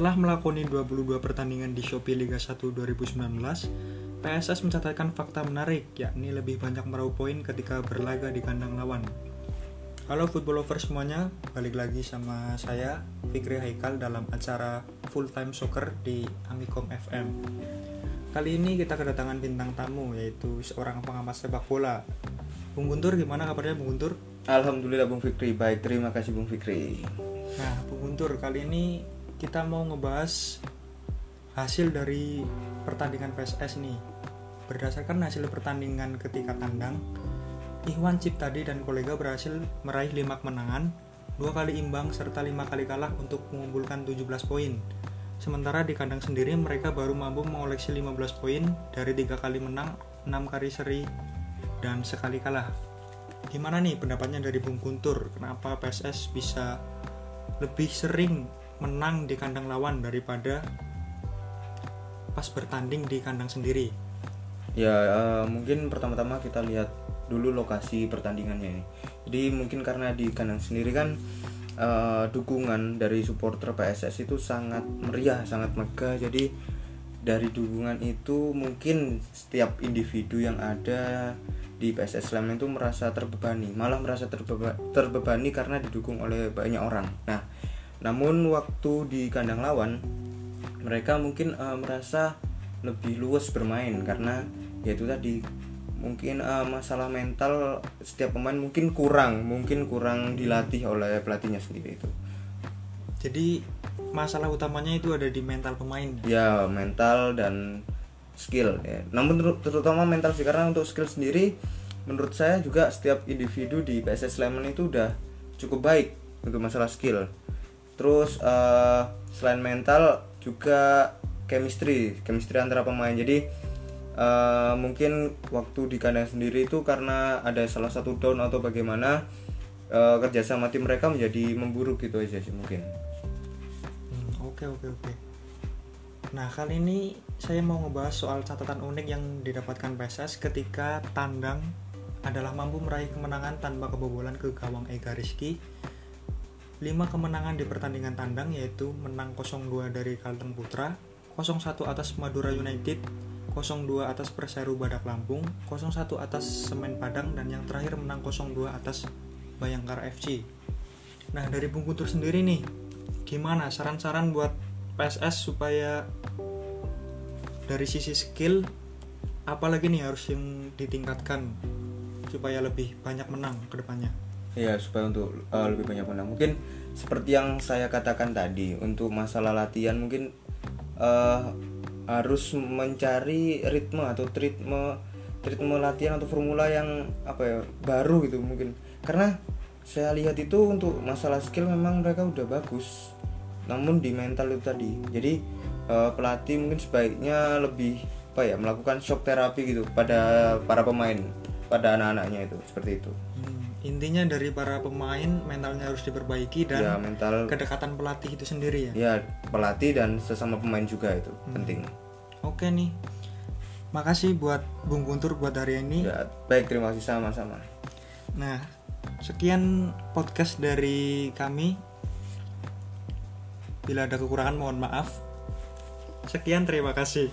Setelah melakoni 22 pertandingan di Shopee Liga 1 2019, PSS mencatatkan fakta menarik, yakni lebih banyak meraup poin ketika berlaga di kandang lawan. Halo football lovers semuanya, balik lagi sama saya Fikri Haikal dalam acara Full Time Soccer di Amikom FM. Kali ini kita kedatangan bintang tamu yaitu seorang pengamat sepak bola. Bung Guntur, gimana kabarnya Bung Guntur? Alhamdulillah Bung Fikri, baik terima kasih Bung Fikri. Nah, Bung Guntur, kali ini kita mau ngebahas hasil dari pertandingan PSS nih. Berdasarkan hasil pertandingan ketika tandang, Ikhwan Ciptadi dan kolega berhasil meraih 5 kemenangan, dua kali imbang serta lima kali kalah untuk mengumpulkan 17 poin. Sementara di kandang sendiri mereka baru mampu mengoleksi 15 poin dari tiga kali menang, 6 kali seri, dan sekali kalah. Gimana nih pendapatnya dari Bung Guntur? Kenapa PSS bisa lebih sering menang di kandang lawan daripada pas bertanding di kandang sendiri. Ya uh, mungkin pertama-tama kita lihat dulu lokasi pertandingannya ini. Jadi mungkin karena di kandang sendiri kan uh, dukungan dari supporter PSS itu sangat meriah, sangat megah. Jadi dari dukungan itu mungkin setiap individu yang ada di PSS Sleman itu merasa terbebani, malah merasa terbeba terbebani karena didukung oleh banyak orang. Nah, namun waktu di kandang lawan mereka mungkin uh, merasa lebih luas bermain karena yaitu tadi mungkin uh, masalah mental setiap pemain mungkin kurang mungkin kurang dilatih oleh pelatihnya sendiri itu. Jadi masalah utamanya itu ada di mental pemain? Ya mental dan skill ya. Namun terutama mental sih karena untuk skill sendiri menurut saya juga setiap individu di PSS Sleman itu udah cukup baik untuk masalah skill terus uh, selain mental juga chemistry chemistry antara pemain. Jadi uh, mungkin waktu di kandang sendiri itu karena ada salah satu down atau bagaimana uh, kerjasama tim mereka menjadi memburuk gitu aja sih mungkin. Hmm, oke oke oke. Nah kali ini saya mau ngebahas soal catatan unik yang didapatkan PSS ketika tandang adalah mampu meraih kemenangan tanpa kebobolan ke gawang Ega Rizky 5 kemenangan di pertandingan tandang yaitu menang 0-2 dari Kalteng Putra, 0-1 atas Madura United, 0-2 atas Perseru Badak Lampung, 0-1 atas Semen Padang, dan yang terakhir menang 0-2 atas Bayangkara FC. Nah dari Bung Kutur sendiri nih, gimana saran-saran buat PSS supaya dari sisi skill apalagi nih harus yang ditingkatkan supaya lebih banyak menang ke depannya? Ya supaya untuk uh, lebih banyak menang. Mungkin seperti yang saya katakan tadi untuk masalah latihan mungkin uh, harus mencari ritme atau ritme ritme latihan atau formula yang apa ya baru gitu mungkin. Karena saya lihat itu untuk masalah skill memang mereka udah bagus namun di mental itu tadi. Jadi uh, pelatih mungkin sebaiknya lebih apa ya melakukan shock terapi gitu pada para pemain pada anak-anaknya itu seperti itu intinya dari para pemain mentalnya harus diperbaiki dan ya, mental kedekatan pelatih itu sendiri ya? Ya pelatih dan sesama pemain juga itu hmm. penting. Oke nih makasih buat Bung Guntur buat hari ini. Ya baik terima kasih sama-sama. Nah sekian podcast dari kami. Bila ada kekurangan mohon maaf. Sekian terima kasih